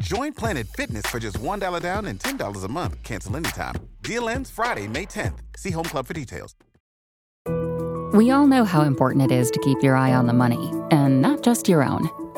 Join Planet Fitness for just $1 down and $10 a month. Cancel anytime. Deal ends Friday, May 10th. See Home Club for details. We all know how important it is to keep your eye on the money, and not just your own.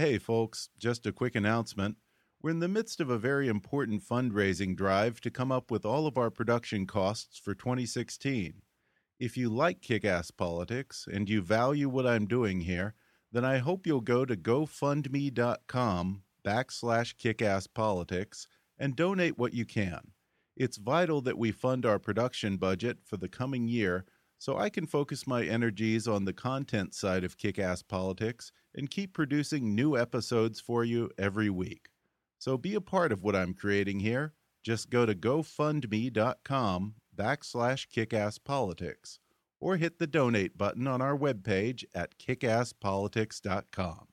Hey, folks, just a quick announcement. We're in the midst of a very important fundraising drive to come up with all of our production costs for 2016. If you like kick ass politics and you value what I'm doing here, then I hope you'll go to gofundme.com backslash kickasspolitics and donate what you can. It's vital that we fund our production budget for the coming year so I can focus my energies on the content side of kick ass politics and keep producing new episodes for you every week. So be a part of what I'm creating here. Just go to gofundme.com backslash kickasspolitics or hit the donate button on our webpage at kickasspolitics.com.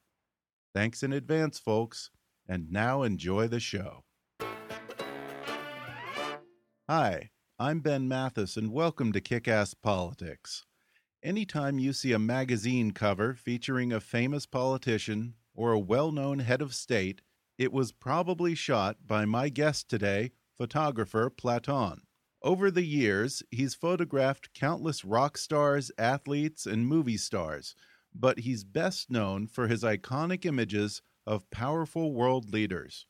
Thanks in advance, folks, and now enjoy the show. Hi, I'm Ben Mathis, and welcome to Kick Ass Politics. Anytime you see a magazine cover featuring a famous politician or a well known head of state, it was probably shot by my guest today, photographer Platon. Over the years, he's photographed countless rock stars, athletes, and movie stars, but he's best known for his iconic images of powerful world leaders.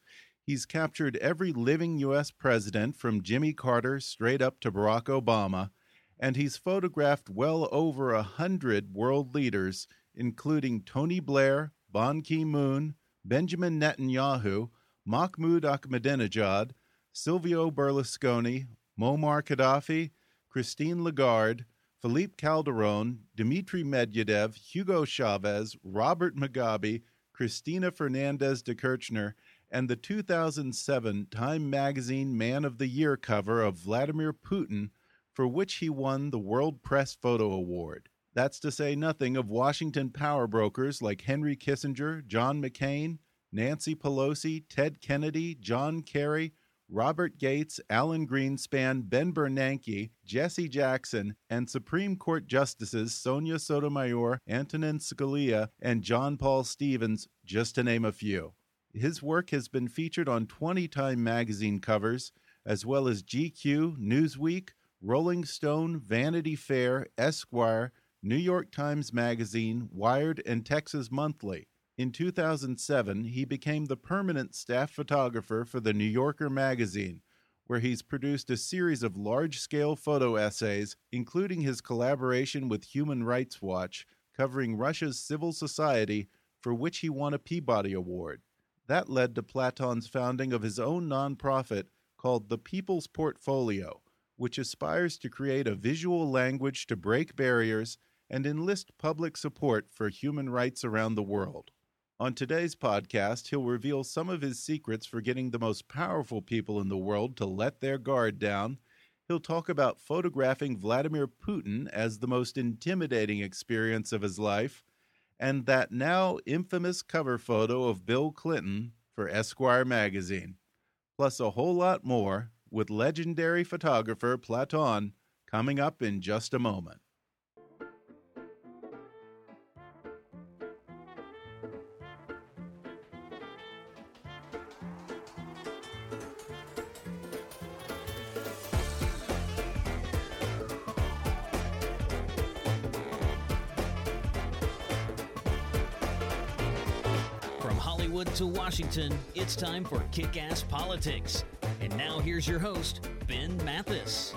He's captured every living U.S. president from Jimmy Carter straight up to Barack Obama, and he's photographed well over a hundred world leaders, including Tony Blair, Ban Ki moon, Benjamin Netanyahu, Mahmoud Ahmadinejad, Silvio Berlusconi, Muammar Gaddafi, Christine Lagarde, Felipe Calderon, Dmitry Medvedev, Hugo Chavez, Robert Mugabe, Cristina Fernandez de Kirchner, and the 2007 Time Magazine Man of the Year cover of Vladimir Putin for which he won the World Press Photo Award. That's to say nothing of Washington power brokers like Henry Kissinger, John McCain, Nancy Pelosi, Ted Kennedy, John Kerry, Robert Gates, Alan Greenspan, Ben Bernanke, Jesse Jackson, and Supreme Court Justices Sonia Sotomayor, Antonin Scalia, and John Paul Stevens, just to name a few. His work has been featured on 20 Time magazine covers, as well as GQ, Newsweek, Rolling Stone, Vanity Fair, Esquire, New York Times Magazine, Wired, and Texas Monthly. In 2007, he became the permanent staff photographer for the New Yorker magazine, where he's produced a series of large scale photo essays, including his collaboration with Human Rights Watch, covering Russia's civil society, for which he won a Peabody Award. That led to Platon's founding of his own nonprofit called the People's Portfolio which aspires to create a visual language to break barriers and enlist public support for human rights around the world. On today's podcast, he'll reveal some of his secrets for getting the most powerful people in the world to let their guard down. He'll talk about photographing Vladimir Putin as the most intimidating experience of his life, and that now infamous cover photo of Bill Clinton for Esquire magazine, plus a whole lot more with legendary photographer Platon coming up in just a moment. Hollywood to Washington, it's time for Kick Ass Politics. And now here's your host, Ben Mathis.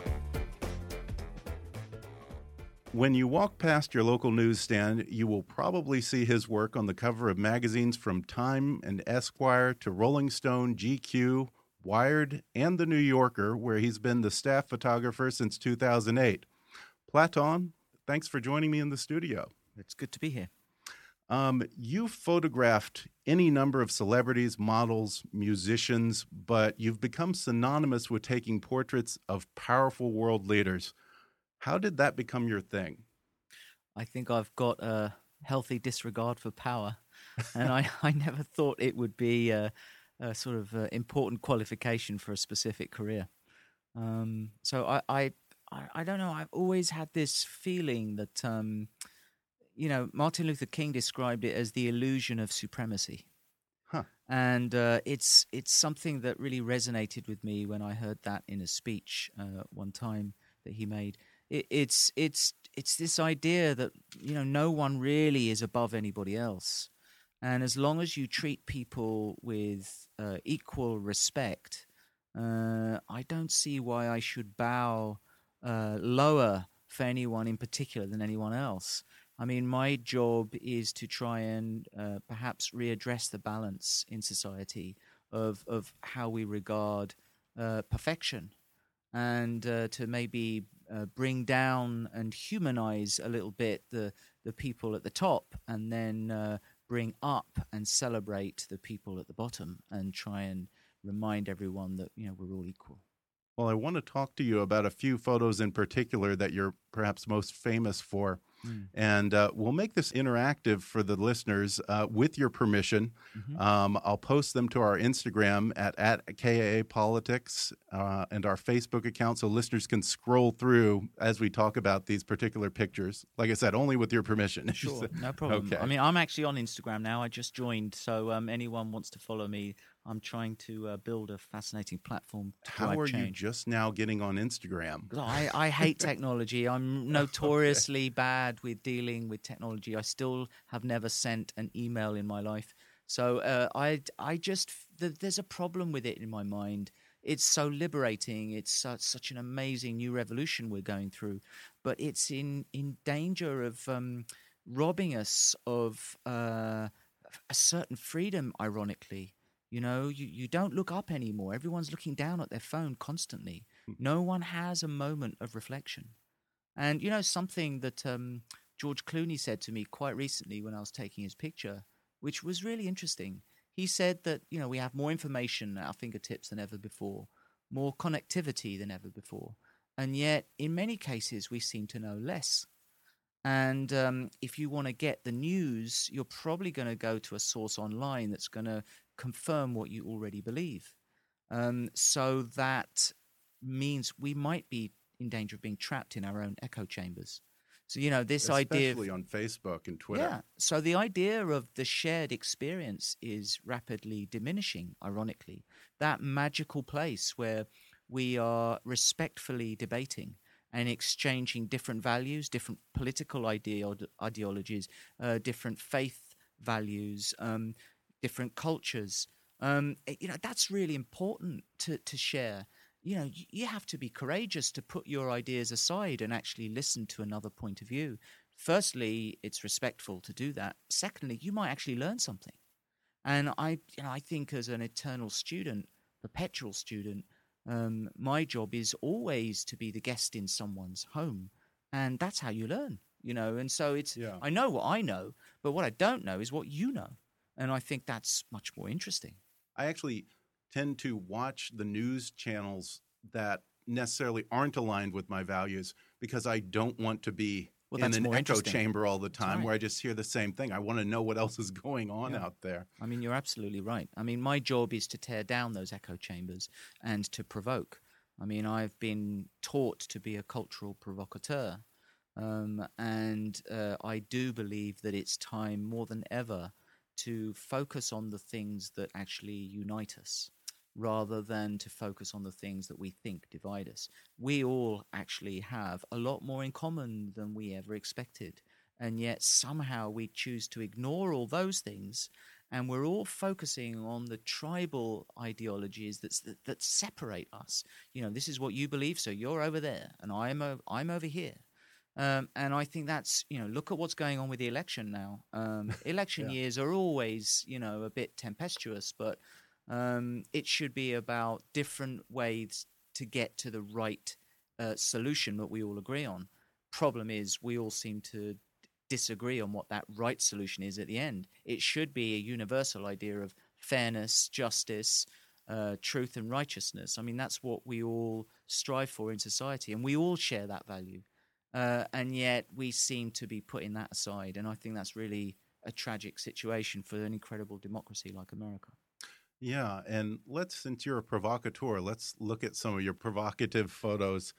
When you walk past your local newsstand, you will probably see his work on the cover of magazines from Time and Esquire to Rolling Stone, GQ, Wired, and The New Yorker, where he's been the staff photographer since 2008. Platon, thanks for joining me in the studio. It's good to be here. Um, you photographed any number of celebrities, models, musicians, but you've become synonymous with taking portraits of powerful world leaders. How did that become your thing? I think I've got a healthy disregard for power, and I, I never thought it would be a, a sort of uh, important qualification for a specific career. Um, so I, I, I don't know. I've always had this feeling that. Um, you know, Martin Luther King described it as the illusion of supremacy. Huh. And uh, it's it's something that really resonated with me when I heard that in a speech uh, one time that he made. It, it's it's it's this idea that you know no one really is above anybody else, and as long as you treat people with uh, equal respect, uh, I don't see why I should bow uh, lower for anyone in particular than anyone else. I mean, my job is to try and uh, perhaps readdress the balance in society of of how we regard uh, perfection, and uh, to maybe uh, bring down and humanize a little bit the the people at the top, and then uh, bring up and celebrate the people at the bottom, and try and remind everyone that you know we're all equal. Well, I want to talk to you about a few photos in particular that you're perhaps most famous for. Mm. And uh, we'll make this interactive for the listeners uh, with your permission. Mm -hmm. um, I'll post them to our Instagram at, at KAA Politics uh, and our Facebook account so listeners can scroll through as we talk about these particular pictures. Like I said, only with your permission. Sure, no problem. Okay. I mean, I'm actually on Instagram now. I just joined. So um, anyone wants to follow me, I'm trying to uh, build a fascinating platform. How are change. you just now getting on Instagram? I, I hate technology. I'm notoriously okay. bad with dealing with technology. I still have never sent an email in my life. So uh, I, I just there's a problem with it in my mind. It's so liberating. It's such, such an amazing new revolution we're going through, but it's in in danger of um, robbing us of uh, a certain freedom. Ironically, you know, you, you don't look up anymore. Everyone's looking down at their phone constantly. Hmm. No one has a moment of reflection. And, you know, something that um, George Clooney said to me quite recently when I was taking his picture, which was really interesting. He said that, you know, we have more information at our fingertips than ever before, more connectivity than ever before. And yet, in many cases, we seem to know less. And um, if you want to get the news, you're probably going to go to a source online that's going to confirm what you already believe. Um, so that means we might be in danger of being trapped in our own echo chambers. So you know this Especially idea, especially on Facebook and Twitter. Yeah. So the idea of the shared experience is rapidly diminishing. Ironically, that magical place where we are respectfully debating and exchanging different values, different political ideo- ideologies, uh, different faith values, um, different cultures. Um, you know, that's really important to, to share. You know, you have to be courageous to put your ideas aside and actually listen to another point of view. Firstly, it's respectful to do that. Secondly, you might actually learn something. And I, you know, I think as an eternal student, perpetual student, um, my job is always to be the guest in someone's home, and that's how you learn. You know, and so it's. Yeah. I know what I know, but what I don't know is what you know. And I think that's much more interesting. I actually tend to watch the news channels that necessarily aren't aligned with my values because I don't want to be well, in an echo chamber all the time right. where I just hear the same thing. I want to know what else is going on yeah. out there. I mean, you're absolutely right. I mean, my job is to tear down those echo chambers and to provoke. I mean, I've been taught to be a cultural provocateur. Um, and uh, I do believe that it's time more than ever to focus on the things that actually unite us rather than to focus on the things that we think divide us. We all actually have a lot more in common than we ever expected. And yet somehow we choose to ignore all those things and we're all focusing on the tribal ideologies that's, that that separate us. You know, this is what you believe, so you're over there, and I'm o- I'm over here. Um, and I think that's you know look at what's going on with the election now. Um, election Yeah. years are always you know a bit tempestuous, but um, it should be about different ways to get to the right uh, solution that we all agree on. Problem is, we all seem to disagree on what that right solution is at the end. It should be a universal idea of fairness, justice, uh, truth, and righteousness. I mean, that's what we all strive for in society, and we all share that value. Uh, and yet, we seem to be putting that aside, and I think that's really a tragic situation for an incredible democracy like America. Yeah, and let's since you're a provocateur, let's look at some of your provocative photos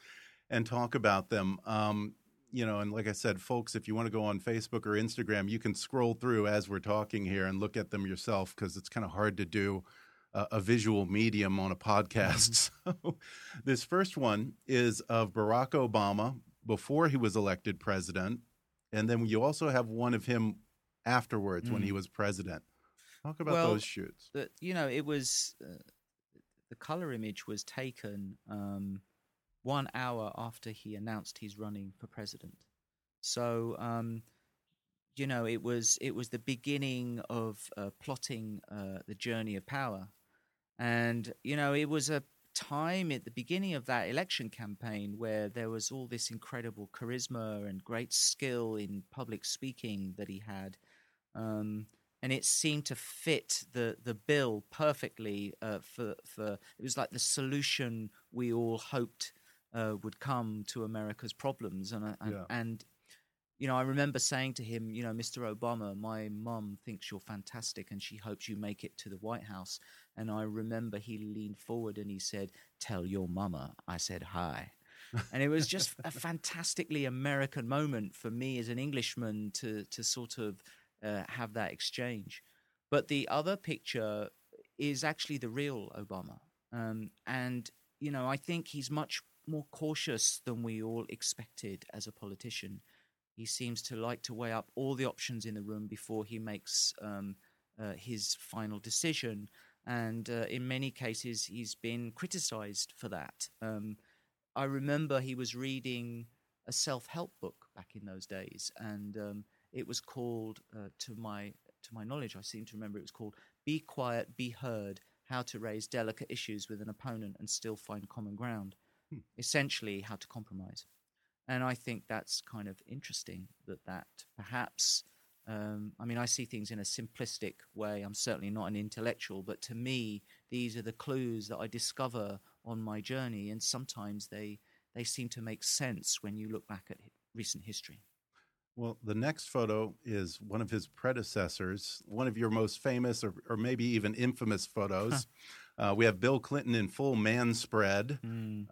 and talk about them. Um, you know, and like I said, folks, if you want to go on Facebook or Instagram, you can scroll through as we're talking here and look at them yourself because it's kind of hard to do a, a visual medium on a podcast. so, this first one is of Barack Obama before he was elected president, and then you also have one of him afterwards when he was president. Talk about Well, those shoots. that you know it was uh, the color image was taken um, one hour after he announced he's running for president. So um, you know it was it was the beginning of uh, plotting uh, the journey of power. And you know it was a time at the beginning of that election campaign where there was all this incredible charisma and great skill in public speaking that he had. Um, and it seemed to fit the the bill perfectly uh, for for it was like the solution we all hoped uh, would come to America's problems. And and, Yeah. and you know I remember saying to him you know Mr Obama my mum thinks you're fantastic and she hopes you make it to the White House. And I remember he leaned forward and he said tell your mama. I said hi. And it was just a fantastically American moment for me as an Englishman to to sort of uh, have that exchange. But the other picture is actually the real Obama, um, and you know I think he's much more cautious than we all expected as a politician. He seems to like to weigh up all the options in the room before he makes um, uh, his final decision. And uh, in many cases, he's been criticized for that. Um, I remember he was reading a self-help book back in those days, and um, it was called, uh, to my to my knowledge, I seem to remember it was called "Be Quiet, Be Heard: How to Raise Delicate Issues with an Opponent and Still Find Common Ground." Essentially, how to compromise, and I think that's kind of interesting that that perhaps. Um, I mean, I see things in a simplistic way. I'm certainly not an intellectual, but to me, these are the clues that I discover on my journey, and sometimes they they seem to make sense when you look back at recent history. Well, the next photo is one of his predecessors, one of your most famous or, or maybe even infamous photos. uh, we have Bill Clinton in full man spread.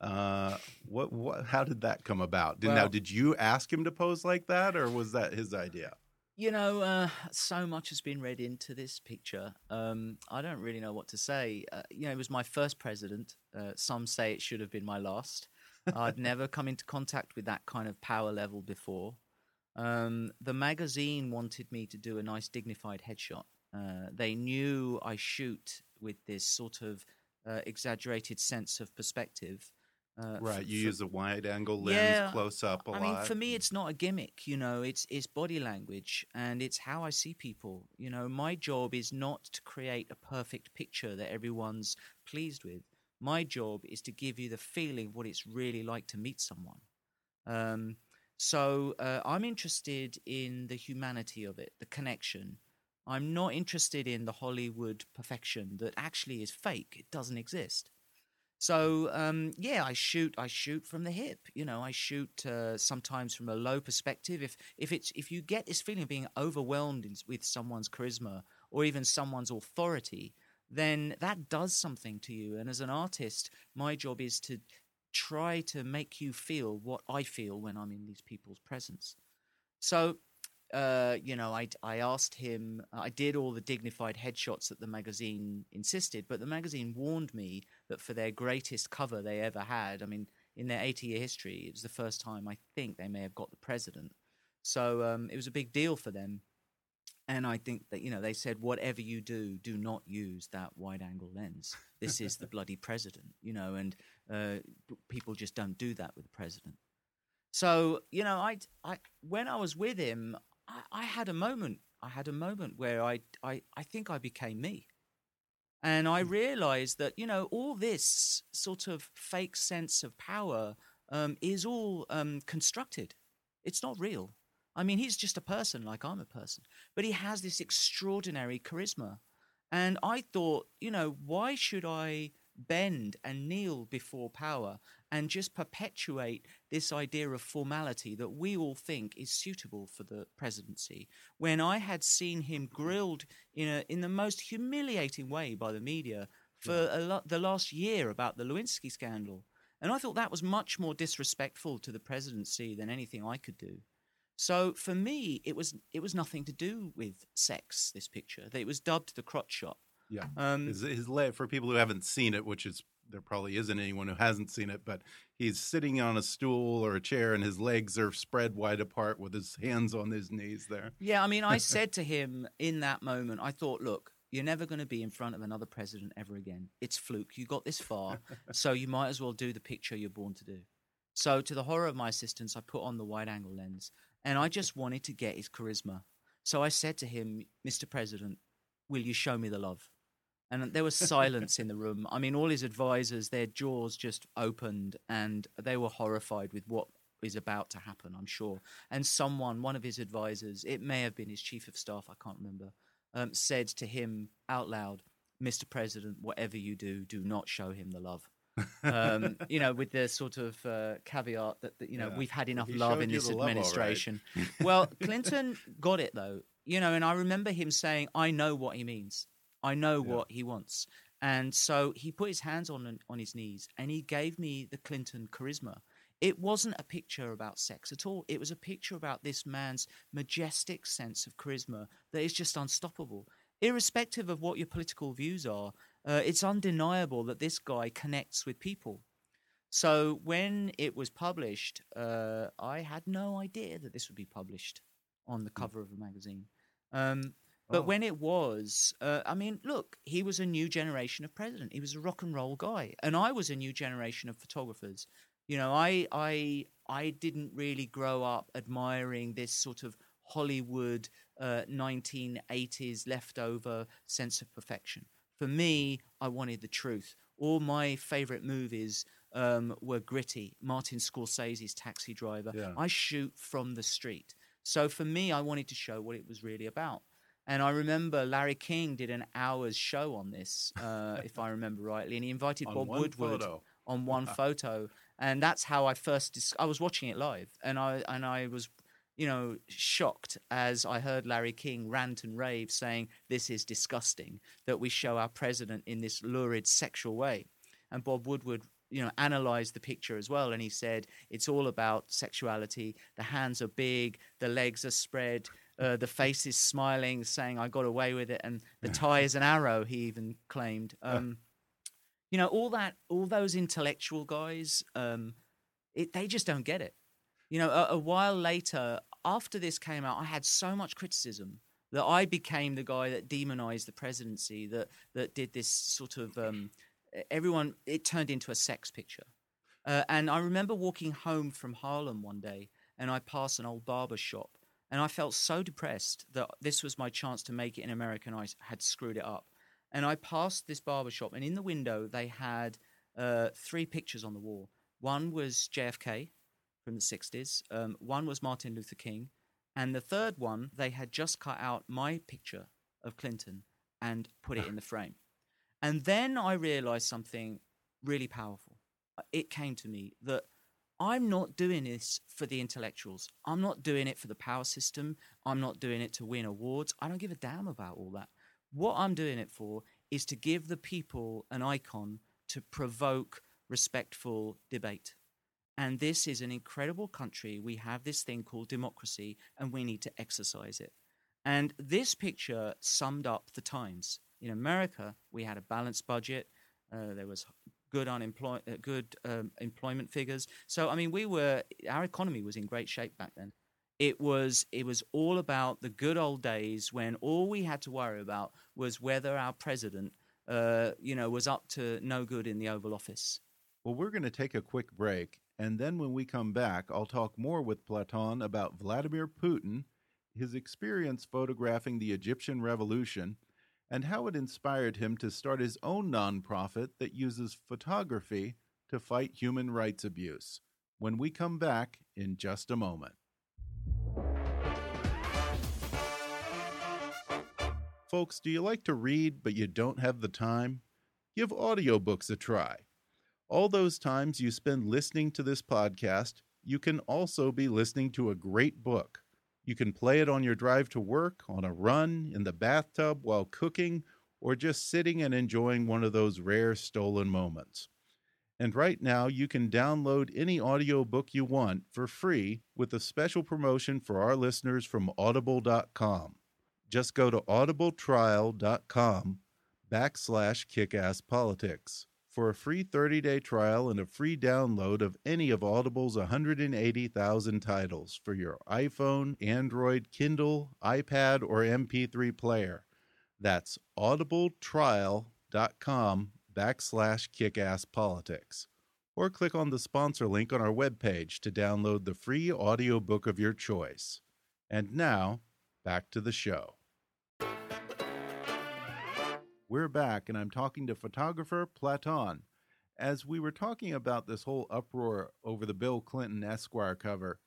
Uh, what, what? How did that come about? Did, now, did you ask him to pose like that, or was that his idea? You know, uh, so much has been read into this picture. Um, I don't really know what to say. Uh, you know, it was my first president. Uh, some say it should have been my last. I'd never come into contact with that kind of power level before. Um, the magazine wanted me to do a nice, dignified headshot. Uh, they knew I shoot with this sort of uh, exaggerated sense of perspective. Uh, Right, you f- use a wide-angle lens, Yeah, close up a I lot. I mean, for me, it's not a gimmick. You know, it's it's body language and it's how I see people. You know, my job is not to create a perfect picture that everyone's pleased with. My job is to give you the feeling of what it's really like to meet someone. Um, so uh, I'm interested in the humanity of it, the connection. I'm not interested in the Hollywood perfection that actually is fake. It doesn't exist. So um, yeah, I shoot. I shoot from the hip. You know, I shoot uh, sometimes from a low perspective. If if it's if you get this feeling of being overwhelmed in, with someone's charisma or even someone's authority, then that does something to you. And as an artist, my job is to try to make you feel what I feel when I'm in these people's presence. So uh, you know, I, I asked him, I did all the dignified headshots that the magazine insisted, but the magazine warned me that for their greatest cover they ever had, I mean, in their 80 year history, it was the first time I think they may have got the president. So um, it was a big deal for them. and I think that you know they said whatever you do, do not use that wide-angle lens. This is the bloody president, you know, and uh, people just don't do that with the president. So you know, I, I when I was with him, I, I had a moment. I had a moment where I, I, I think I became me. And I Hmm. realized that, you know, all this sort of fake sense of power um, is all um, constructed. It's not real. I mean, he's just a person like I'm a person, but he has this extraordinary charisma. And I thought, you know, why should I bend and kneel before power and just perpetuate this idea of formality that we all think is suitable for the presidency. When I had seen him grilled in a in the most humiliating way by the media for mm. a lo- the last year about the Lewinsky scandal. And I thought that was much more disrespectful to the presidency than anything I could do. So for me it was it was nothing to do with sex this picture. It was dubbed the crotch shot Yeah. um, his, his leg, for people who haven't seen it, which is there probably isn't anyone who hasn't seen it, but he's sitting on a stool or a chair and his legs are spread wide apart with his hands on his knees there. Yeah, I mean, I said to him in that moment, I thought, look, you're never going to be in front of another president ever again. It's fluke. You got this far, so you might as well do the picture you're born to do. So, to the horror of my assistants, I put on the wide angle lens and I just wanted to get his charisma. So I said to him, Mr. President, will you show me the love? And there was silence in the room. I mean, all his advisors, their jaws just opened and they were horrified with what is about to happen, I'm sure. And someone, one of his advisors, it may have been his chief of staff, I can't remember, um, said to him out loud, Mr. President, whatever you do, do not show him the love. um, you know, with the sort of uh, caveat that, that you know Yeah. we've had enough He love in this the love, right. administration. well, Clinton got it though, you know, and I remember him saying, "I know what he means. I know Yeah. what he wants." And so he put his hands on on his knees and he gave me the Clinton charisma. It wasn't a picture about sex at all. It was a picture about this man's majestic sense of charisma that is just unstoppable. Irrespective of what your political views are, uh, it's undeniable that this guy connects with people. So when it was published, uh, I had no idea that this would be published on the cover of a magazine. Um, but Oh. when it was, uh, I mean, look, he was a new generation of president. He was a rock and roll guy, and I was a new generation of photographers. You know, I I I didn't really grow up admiring this sort of Hollywood uh, 1980s leftover sense of perfection. For me, I wanted the truth. All my favorite movies um, were gritty. Martin Scorsese's Taxi Driver. Yeah. I shoot from the street. So for me, I wanted to show what it was really about. And I remember Larry King did an hour's show on this, uh, if I remember rightly, and he invited Bob Woodward photo. on one photo, and that's how I first. Dis- I was watching it live, and I and I was, you know, shocked as I heard Larry King rant and rave, saying this is disgusting that we show our president in this lurid sexual way, and Bob Woodward. You know, analyzed the picture as well, and he said it's all about sexuality. The hands are big, the legs are spread, uh, the face is smiling, saying "I got away with it," and the tie is an arrow. He even claimed. Um, you know all that all those intellectual guys um it, they just don't get it you know a, a while later after this came out i had so much criticism that i became the guy that demonized the presidency that that did this sort of um everyone it turned into a sex picture uh, and i remember walking home from harlem one day and i passed an old barber shop and i felt so depressed that this was my chance to make it in america and i had screwed it up and I passed this barber shop, and in the window they had uh, three pictures on the wall. One was JFK from the 60s, um, one was Martin Luther King, and the third one they had just cut out my picture of Clinton and put it in the frame. And then I realized something really powerful. It came to me that I'm not doing this for the intellectuals. I'm not doing it for the power system. I'm not doing it to win awards. I don't give a damn about all that. What I'm doing it for is to give the people an icon to provoke respectful debate. And this is an incredible country. We have this thing called democracy, and we need to exercise it. And this picture summed up the times. In America, we had a balanced budget. Uh, there was good unemploy- uh, good um, employment figures. So, I mean, we were our economy was in great shape back then. It was it was all about the good old days when all we had to worry about was whether our president, uh, you know, was up to no good in the Oval Office. Well, we're going to take a quick break, and then when we come back, I'll talk more with Platon about Vladimir Putin, his experience photographing the Egyptian revolution, and how it inspired him to start his own nonprofit that uses photography to fight human rights abuse. When we come back in just a moment. Folks, do you like to read but you don't have the time? Give audiobooks a try. All those times you spend listening to this podcast, you can also be listening to a great book. You can play it on your drive to work, on a run, in the bathtub, while cooking, or just sitting and enjoying one of those rare stolen moments. And right now, you can download any audiobook you want for free with a special promotion for our listeners from audible.com. Just go to audibletrial.com backslash kickasspolitics for a free 30-day trial and a free download of any of Audible's 180,000 titles for your iPhone, Android, Kindle, iPad, or MP3 player. That's audibletrial.com backslash kickasspolitics. Or click on the sponsor link on our webpage to download the free audiobook of your choice. And now, back to the show. We're back, and I'm talking to photographer Platon. As we were talking about this whole uproar over the Bill Clinton Esquire cover,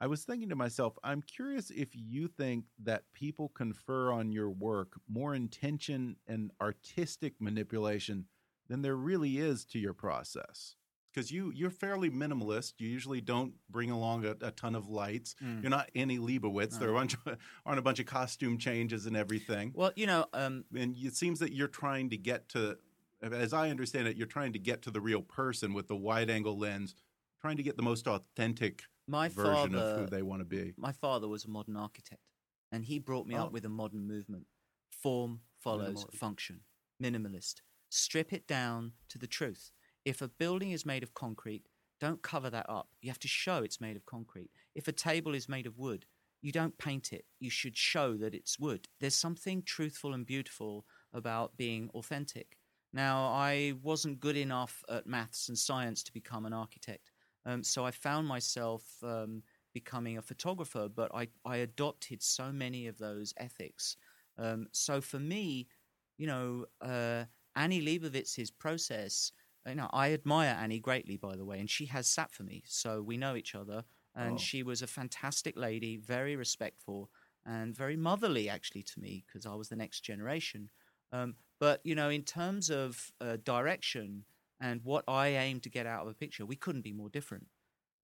I was thinking to myself, I'm curious if you think that people confer on your work more intention and artistic manipulation than there really is to your process because you you're fairly minimalist. You usually don't bring along a, a ton of lights. Mm. You're not Annie Leibovitz. No. There are a bunch of, aren't a bunch of costume changes and everything. Well, you know, um, and it seems that you're trying to get to, as I understand it, you're trying to get to the real person with the wide angle lens, trying to get the most authentic my version father, of who they want to be. my father was a modern architect, and he brought me Oh. up with a modern movement. Form follows Minimalist. function. Minimalist. Strip it down to the truth. If a building is made of concrete, don't cover that up. You have to show it's made of concrete. If a table is made of wood, you don't paint it. You should show that it's wood. There's something truthful and beautiful about being authentic. Now, I wasn't good enough at maths and science to become an architect. Um, so I found myself um, becoming a photographer, but I, I adopted so many of those ethics. Um, so for me, you know, uh, Annie Leibovitz's process, you know, I admire Annie greatly, by the way, and she has sat for me. So we know each other. And Oh. she was a fantastic lady, very respectful and very motherly, actually, to me, because I was the next generation. Um, but, you know, in terms of uh, direction and what I aim to get out of a picture, we couldn't be more different.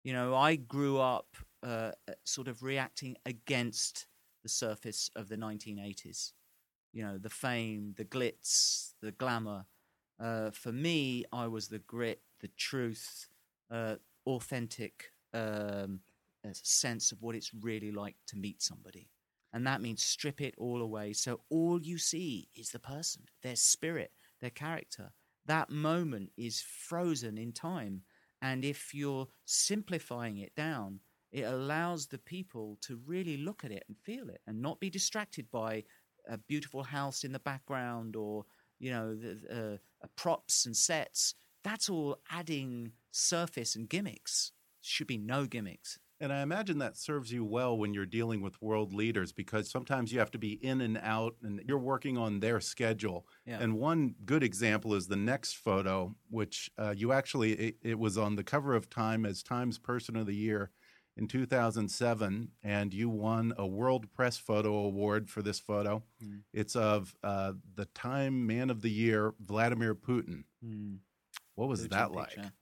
You know, I grew up uh, sort of reacting against the surface of the 1980s. You know, the fame, the glitz, the glamour. Uh, for me, I was the grit, the truth, uh, authentic um, sense of what it's really like to meet somebody. And that means strip it all away. So all you see is the person, their spirit, their character. That moment is frozen in time. And if you're simplifying it down, it allows the people to really look at it and feel it and not be distracted by a beautiful house in the background or, you know, the, uh, uh, props and sets. That's all adding surface and gimmicks. Should be no gimmicks. And I imagine that serves you well when you're dealing with world leaders because sometimes you have to be in and out and you're working on their schedule. Yeah. And one good example is the next photo, which uh, you actually, it, it was on the cover of Time as Time's Person of the Year in 2007, and you won a World Press Photo Award for this photo. Mm. It's of uh, the Time Man of the Year, Vladimir Putin. What was Putin that like? picture.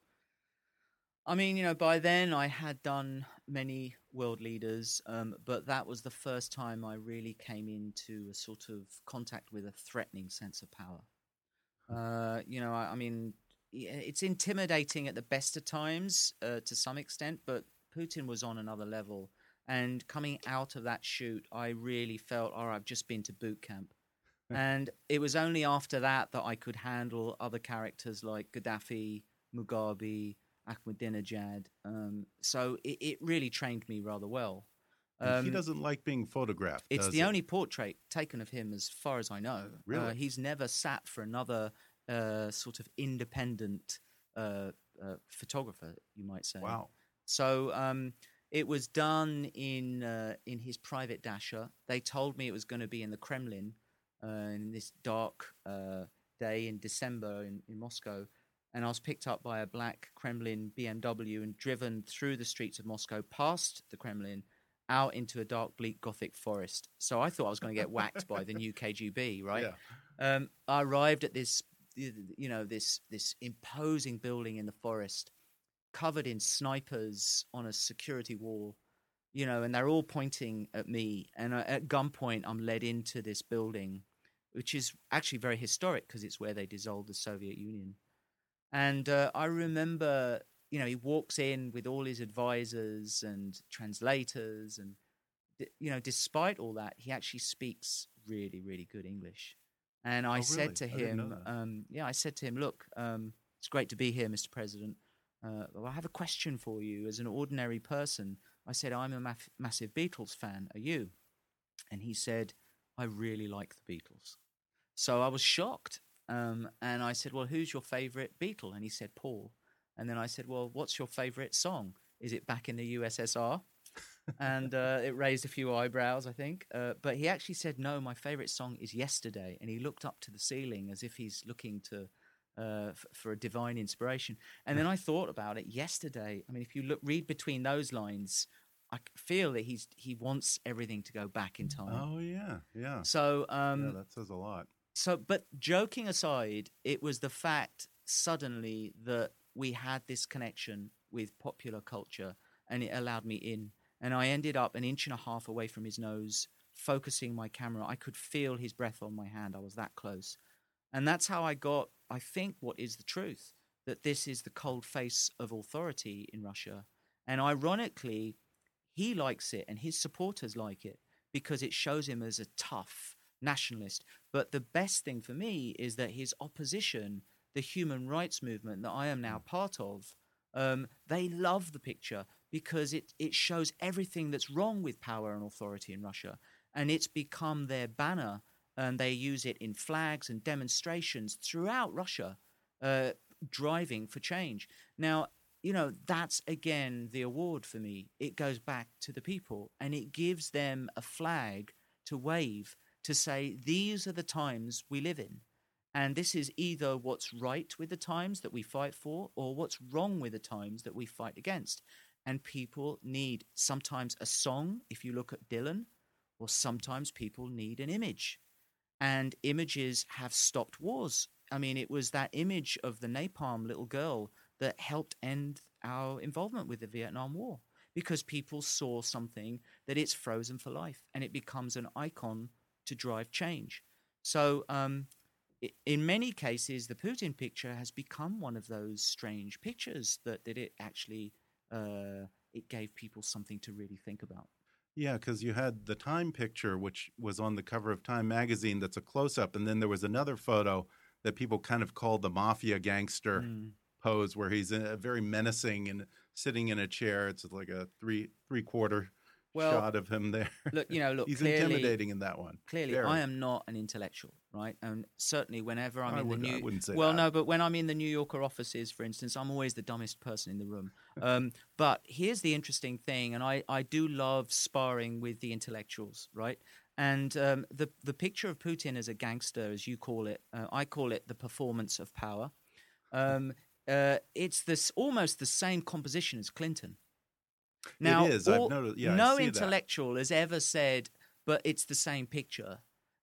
I mean, you know, by then I had done many world leaders, um, but that was the first time I really came into a sort of contact with a threatening sense of power. Uh, you know, I, I mean, it's intimidating at the best of times uh, to some extent, but Putin was on another level. And coming out of that shoot, I really felt, all right, I've just been to boot camp. and it was only after that that I could handle other characters like Gaddafi, Mugabe, Ahmadinejad. Um, so it, it really trained me rather well. And he Um, doesn't like being photographed. It's the he? only portrait taken of him, as far as I know. Uh, Really? he's never sat for another uh, sort of independent uh, uh, photographer, you might say. Wow. So um, it was done in uh, in his private dacha. They told me it was going to be in the Kremlin uh, in this dark uh, day in December in, in Moscow. And I was picked up by a black Kremlin BMW and driven through the streets of Moscow, past the Kremlin, out into a dark, bleak Gothic forest. So I thought I was going to get whacked by the new KGB, right? Yeah. Um, I arrived at this, you know, this this imposing building in the forest, covered in snipers on a security wall, you know, and they're all pointing at me. And at gunpoint, I'm led into this building, which is actually very historic because it's where they dissolved the Soviet Union. And uh, I remember, you know, he walks in with all his advisors and translators, and you know, despite all that, he actually speaks really, really good English. And I Oh, said to really? I him, um, yeah, I said to him, look, um, it's great to be here, Mr. President. Uh, well, I have a question for you as an ordinary person. I said, I'm a massive Beatles fan. Are you? And he said, I really like the Beatles. So I was shocked. Um, and I said, Well, who's your favorite Beatle? And he said, Paul. And then I said, Well, what's your favorite song? Is it back in the USSR? and uh, it raised a few eyebrows, I think. Uh, but he actually said, No, my favorite song is Yesterday. And he looked up to the ceiling as if he's looking to. Uh, f- for a divine inspiration, and then I thought about it yesterday. I mean, if you look, read between those lines, I feel that he's he wants everything to go back in time. Oh yeah, yeah. So, um, yeah, that says a lot. so, but joking aside, it was the fact suddenly that we had this connection with popular culture and it allowed me in. And I ended up an inch and a half away from his nose, focusing my camera. I could feel his breath on my hand. I was that close. And that's how I got, I think, what is the truth that this is the cold face of authority in Russia. And ironically, he likes it and his supporters like it because it shows him as a tough nationalist. But the best thing for me is that his opposition, the human rights movement that I am now part of, um, they love the picture because it, it shows everything that's wrong with power and authority in Russia. And it's become their banner, and they use it in flags and demonstrations throughout Russia, uh, driving for change. Now, you know, that's again the award for me. It goes back to the people and it gives them a flag to wave to say, these are the times we live in. And this is either what's right with the times that we fight for or what's wrong with the times that we fight against. And people need sometimes a song, if you look at Dylan, or sometimes people need an image. And images have stopped wars. I mean, it was that image of the napalm little girl that helped end our involvement with the Vietnam War because people saw something that it's frozen for life and it becomes an icon to drive change. So, um, in many cases, the Putin picture has become one of those strange pictures that, that it actually uh, it gave people something to really think about. Yeah, because you had the Time picture, which was on the cover of Time magazine. That's a close up, and then there was another photo that people kind of called the mafia gangster Mm. pose, where he's uh, very menacing and sitting in a chair. It's like a three three quarter Well, shot of him there. Look, you know, look, he's clearly, intimidating in that one. Clearly, Very. I am not an intellectual, right? And certainly, whenever I'm I in would- the I New, wouldn't say well, that. no, but when I'm in the New Yorker offices, for instance, I'm always the dumbest person in the room. Um, but here's the interesting thing, and I, I do love sparring with the intellectuals, right? And um, the the picture of Putin as a gangster, as you call it, uh, I call it the performance of power. Um, uh, it's this almost the same composition as Clinton. Now, is. I've all- noticed- yeah, no see that. intellectual has ever said, but it's the same picture.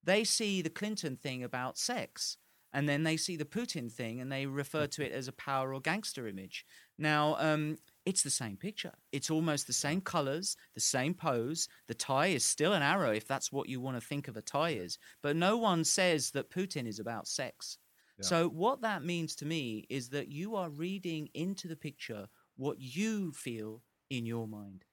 They see the Clinton thing about sex, and then they see the Putin thing, and they refer to it as a power or gangster image. Now, um, it's the same picture. It's almost the same colors, the same pose. The tie is still an arrow, if that's what you want to think of a tie is. But no one says that Putin is about sex. So, what that means to me is that you are reading into the picture what you feel in your mind.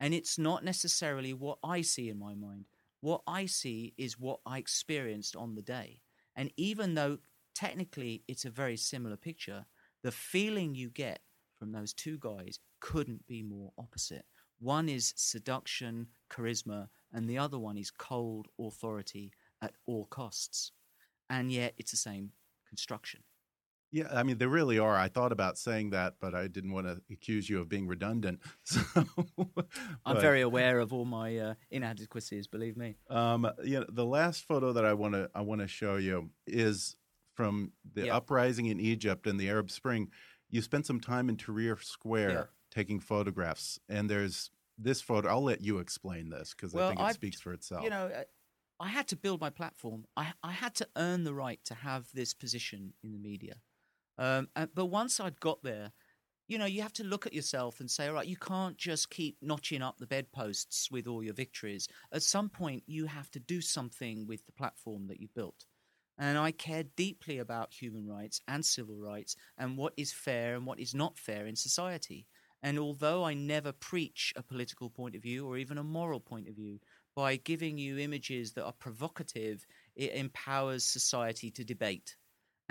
And it's not necessarily what I see in my mind. What I see is what I experienced on the day. And even though technically it's a very similar picture, the feeling you get from those two guys couldn't be more opposite. One is seduction, charisma, and the other one is cold authority at all costs. And yet it's the same construction. Yeah, I mean, they really are. I thought about saying that, but I didn't want to accuse you of being redundant. So, I'm very aware of all my uh, inadequacies, believe me. Um, you know, the last photo that I want to I want to show you is from the Yeah. uprising in Egypt and the Arab Spring. You spent some time in Tahrir Square Yeah. taking photographs, and there's this photo. I'll let you explain this because I think it I've- speaks for itself. You know, uh, I had to build my platform. I, I had to earn the right to have this position in the media. Um, and, but once I'd got there, you know, you have to look at yourself and say, all right, you can't just keep notching up the bedposts with all your victories. At some point, you have to do something with the platform that you've built. And I care deeply about human rights and civil rights and what is fair and what is not fair in society. And although I never preach a political point of view or even a moral point of view, by giving you images that are provocative, it empowers society to debate.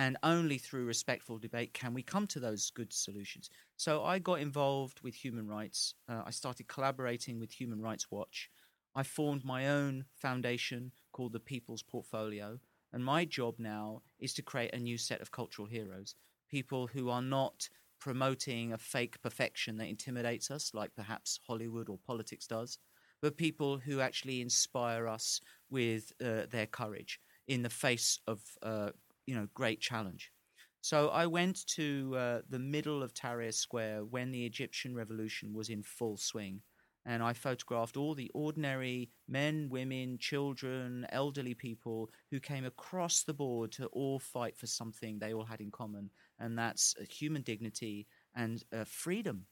And only through respectful debate can we come to those good solutions. So I got involved with human rights. Uh, I started collaborating with Human Rights Watch. I formed my own foundation called the People's Portfolio. And my job now is to create a new set of cultural heroes people who are not promoting a fake perfection that intimidates us, like perhaps Hollywood or politics does, but people who actually inspire us with uh, their courage in the face of uh, you know great challenge. So I went to uh, the middle of Tahrir Square when the Egyptian revolution was in full swing, and I photographed all the ordinary men, women, children, elderly people who came across the board to all fight for something they all had in common, and that's uh, human dignity and uh, freedom.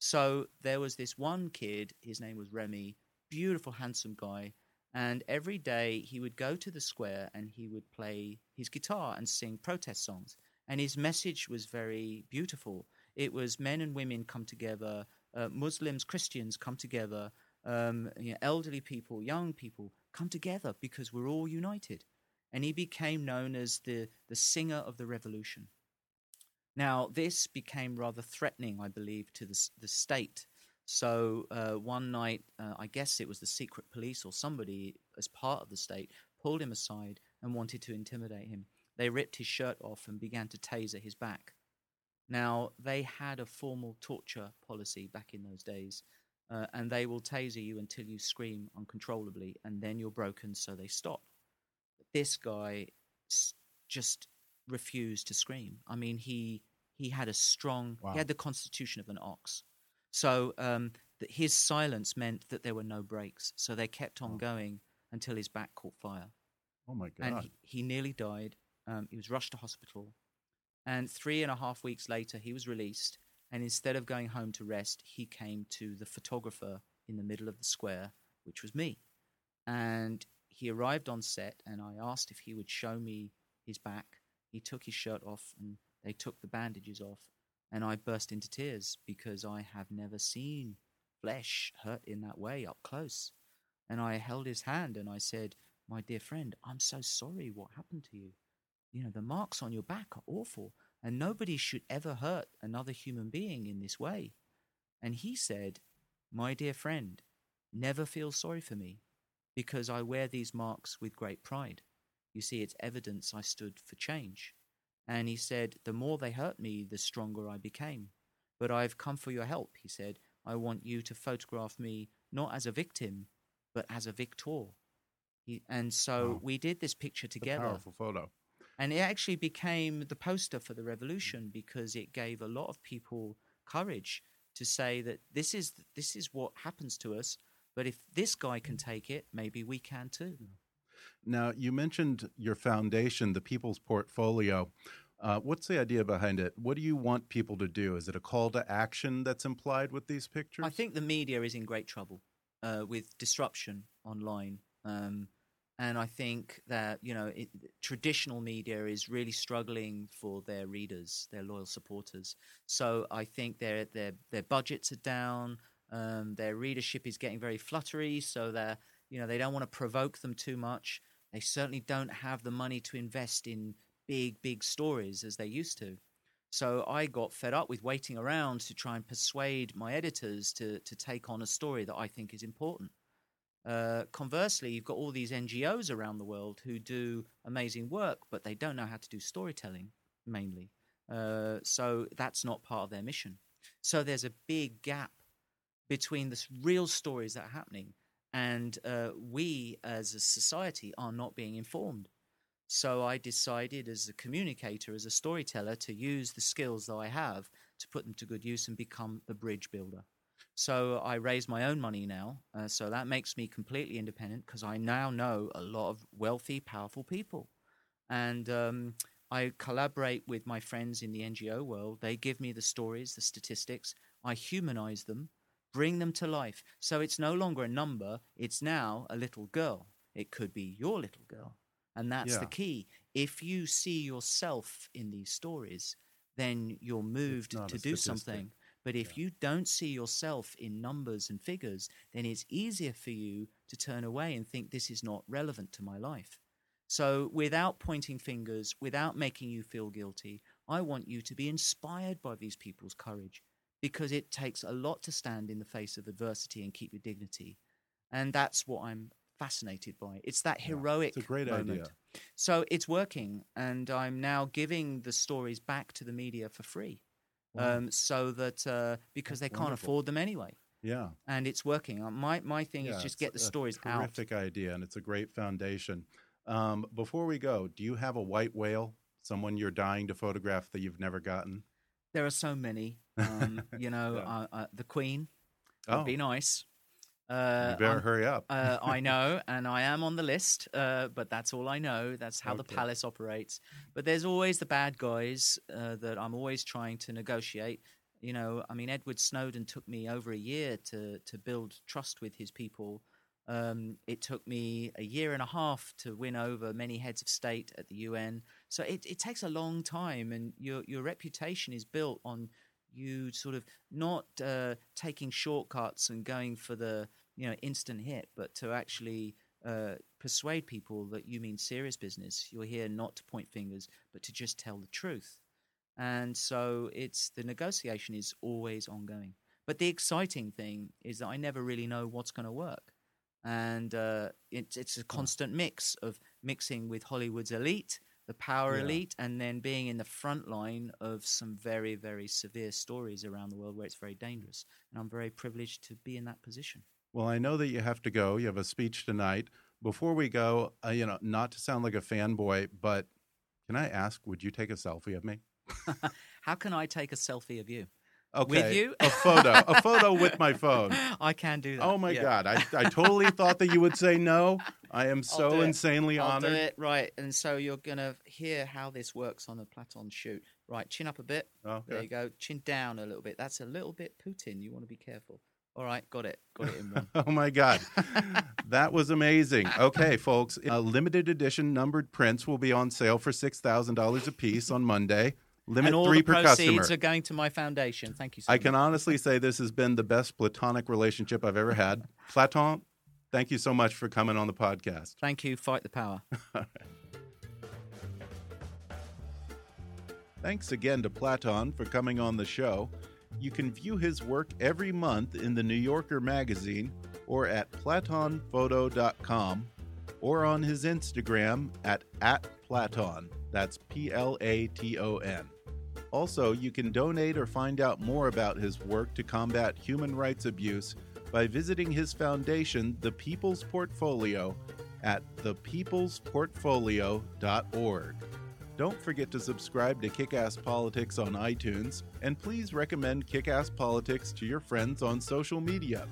So there was this one kid, his name was Ramy, beautiful, handsome guy. And every day he would go to the square and he would play his guitar and sing protest songs. And his message was very beautiful. It was men and women come together, uh, Muslims, Christians come together, um, you know, elderly people, young people come together because we're all united. And he became known as the, the singer of the revolution. Now, this became rather threatening, I believe, to the, the state. So uh, one night, uh, I guess it was the secret police or somebody, as part of the state, pulled him aside and wanted to intimidate him. They ripped his shirt off and began to taser his back. Now, they had a formal torture policy back in those days, uh, and they will taser you until you scream uncontrollably, and then you're broken, so they stop. This guy s- just refused to scream. I mean, he he had a strong, Wow. he had the constitution of an ox. So um, th- his silence meant that there were no breaks. So they kept on going until his back caught fire oh my and god! he, he nearly died. Um, he was rushed to hospital, and three and a half weeks later, he was released. And instead of going home to rest, he came to the photographer in the middle of the square, which was me. And he arrived on set, and I asked if he would show me his back. He took his shirt off, and they took the bandages off. And I burst into tears because I have never seen flesh hurt in that way up close. And I held his hand and I said, My dear friend, I'm so sorry what happened to you. You know, the marks on your back are awful, and nobody should ever hurt another human being in this way. And he said, My dear friend, never feel sorry for me, because I wear these marks with great pride. You see, it's evidence I stood for change. And he said, The more they hurt me, the stronger I became. But I've come for your help, he said. I want you to photograph me not as a victim, but as a victor. He, and so Wow. we did this picture It's a together. powerful photo. And it actually became the poster for the revolution because it gave a lot of people courage to say that this is this is what happens to us. But if this guy can take it, maybe we can too. Now, you mentioned your foundation, the People's Portfolio. Uh, what's the idea behind it? What do you want people to do? Is it a call to action that's implied with these pictures? I think the media is in great trouble uh, with disruption online. Um, and I think that you know it, traditional media is really struggling for their readers, their loyal supporters. So I think their their their budgets are down. Um, their readership is getting very fluttery, so they you know they don't want to provoke them too much. They certainly don't have the money to invest in big big stories as they used to. So I got fed up with waiting around to try and persuade my editors to to take on a story that I think is important. Uh, conversely, you've got all these NGOs around the world who do amazing work, but they don't know how to do storytelling mainly. Uh, so that's not part of their mission. So there's a big gap between the real stories that are happening and uh, we as a society are not being informed. So I decided as a communicator, as a storyteller, to use the skills that I have to put them to good use and become a bridge builder. So I raise my own money now. Uh, so that makes me completely independent because I now know a lot of wealthy, powerful people. And um, I collaborate with my friends in the NGO world. They give me the stories, the statistics. I humanize them, bring them to life. So it's no longer a number, it's now a little girl. It could be your little girl. And that's the key. If you see yourself in these stories, then you're moved to do something. But if you don't see yourself in numbers and figures, then it's easier for you to turn away and think this is not relevant to my life. So, without pointing fingers, without making you feel guilty, I want you to be inspired by these people's courage because it takes a lot to stand in the face of adversity and keep your dignity. And that's what I'm fascinated by. It's that heroic it's a great moment. idea. So it's working, and I'm now giving the stories back to the media for free, Wow. um, so that uh, because That's they can't wonderful. afford them anyway, Yeah. and it's working. Uh, My my thing Yeah, is just get the stories out. Terrific idea, and it's a great foundation. Um, before we go, do you have a white whale, someone you're dying to photograph that you've never gotten? There are so many. Um, you know, Yeah. uh, uh, the Queen Oh, be nice. Uh, you better I'm- hurry up. uh, I know, and I am on the list, uh, but that's all I know. That's how the palace operates. But there's always the bad guys uh, that I'm always trying to negotiate. You know, I mean, Edward Snowden took me over a year to to build trust with his people. Um, it took me a year and a half to win over many heads of state at the UN. So it, it takes a long time, and your your reputation is built on you sort of not uh, taking shortcuts and going for the you know instant hit, but to actually uh, persuade people that you mean serious business. You're here not to point fingers, but to just tell the truth. And so it's the negotiation is always ongoing. But the exciting thing is that I never really know what's going to work, and uh, it's it's a constant mix of mixing with Hollywood's elite, the power Yeah. elite, and then being in the front line of some very very severe stories around the world where it's very dangerous. And I'm very privileged to be in that position. Well, I know that you have to go. You have a speech tonight. Before we go, uh, you know, not to sound like a fanboy, but can I ask, would you take a selfie of me? How can I take a selfie of you? Okay, With you? a photo, a photo with my phone. I can do that. Oh my yeah. God, I, I totally thought that you would say no. I am so insanely I'll honored. do it right, and so you're gonna hear how this works on a Platon shoot. Right, chin up a bit. Oh, There you go. Chin down a little bit. That's a little bit Putin. You want to be careful. All right, got it. Got it in one. Oh my God. that was amazing. Okay, folks, a limited edition numbered prints will be on sale for $6,000 a piece on Monday. Limit and all three the per proceeds customer. are going to my foundation. Thank you so I much. can honestly say this has been the best platonic relationship I've ever had. Platon, thank you so much for coming on the podcast. Thank you. Fight the power. Thanks again to Platon for coming on the show. You can view his work every month in the New Yorker magazine or at platonphoto.com or on his Instagram at, at Platon. That's P L A T O N. Also, you can donate or find out more about his work to combat human rights abuse by visiting his foundation, The People's Portfolio, at thepeoplesportfolio.org. Don't forget to subscribe to Kickass Politics on iTunes, and please recommend Kickass Politics to your friends on social media.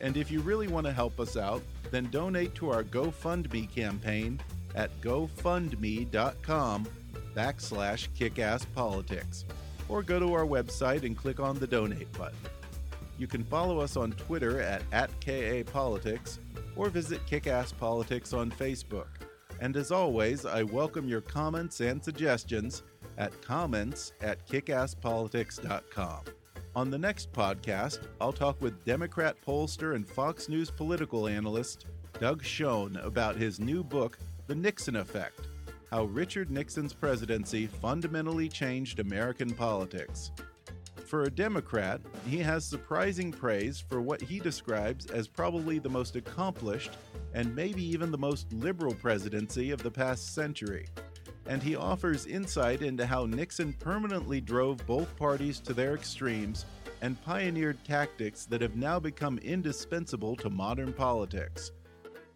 And if you really want to help us out, then donate to our GoFundMe campaign at gofundme.com backslash kickasspolitics, or go to our website and click on the donate button. You can follow us on Twitter at, at KAPolitics or visit Kickass Politics on Facebook. And as always, I welcome your comments and suggestions at comments at kickasspolitics.com. On the next podcast, I'll talk with Democrat pollster and Fox News political analyst Doug Schoen about his new book, The Nixon Effect how Richard Nixon's presidency fundamentally changed American politics. For a Democrat, he has surprising praise for what he describes as probably the most accomplished and maybe even the most liberal presidency of the past century. And he offers insight into how Nixon permanently drove both parties to their extremes and pioneered tactics that have now become indispensable to modern politics.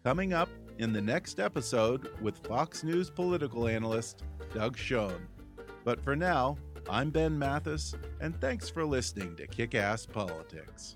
Coming up in the next episode with Fox News political analyst Doug Schoen. But for now, I'm Ben Mathis, and thanks for listening to Kick Ass Politics.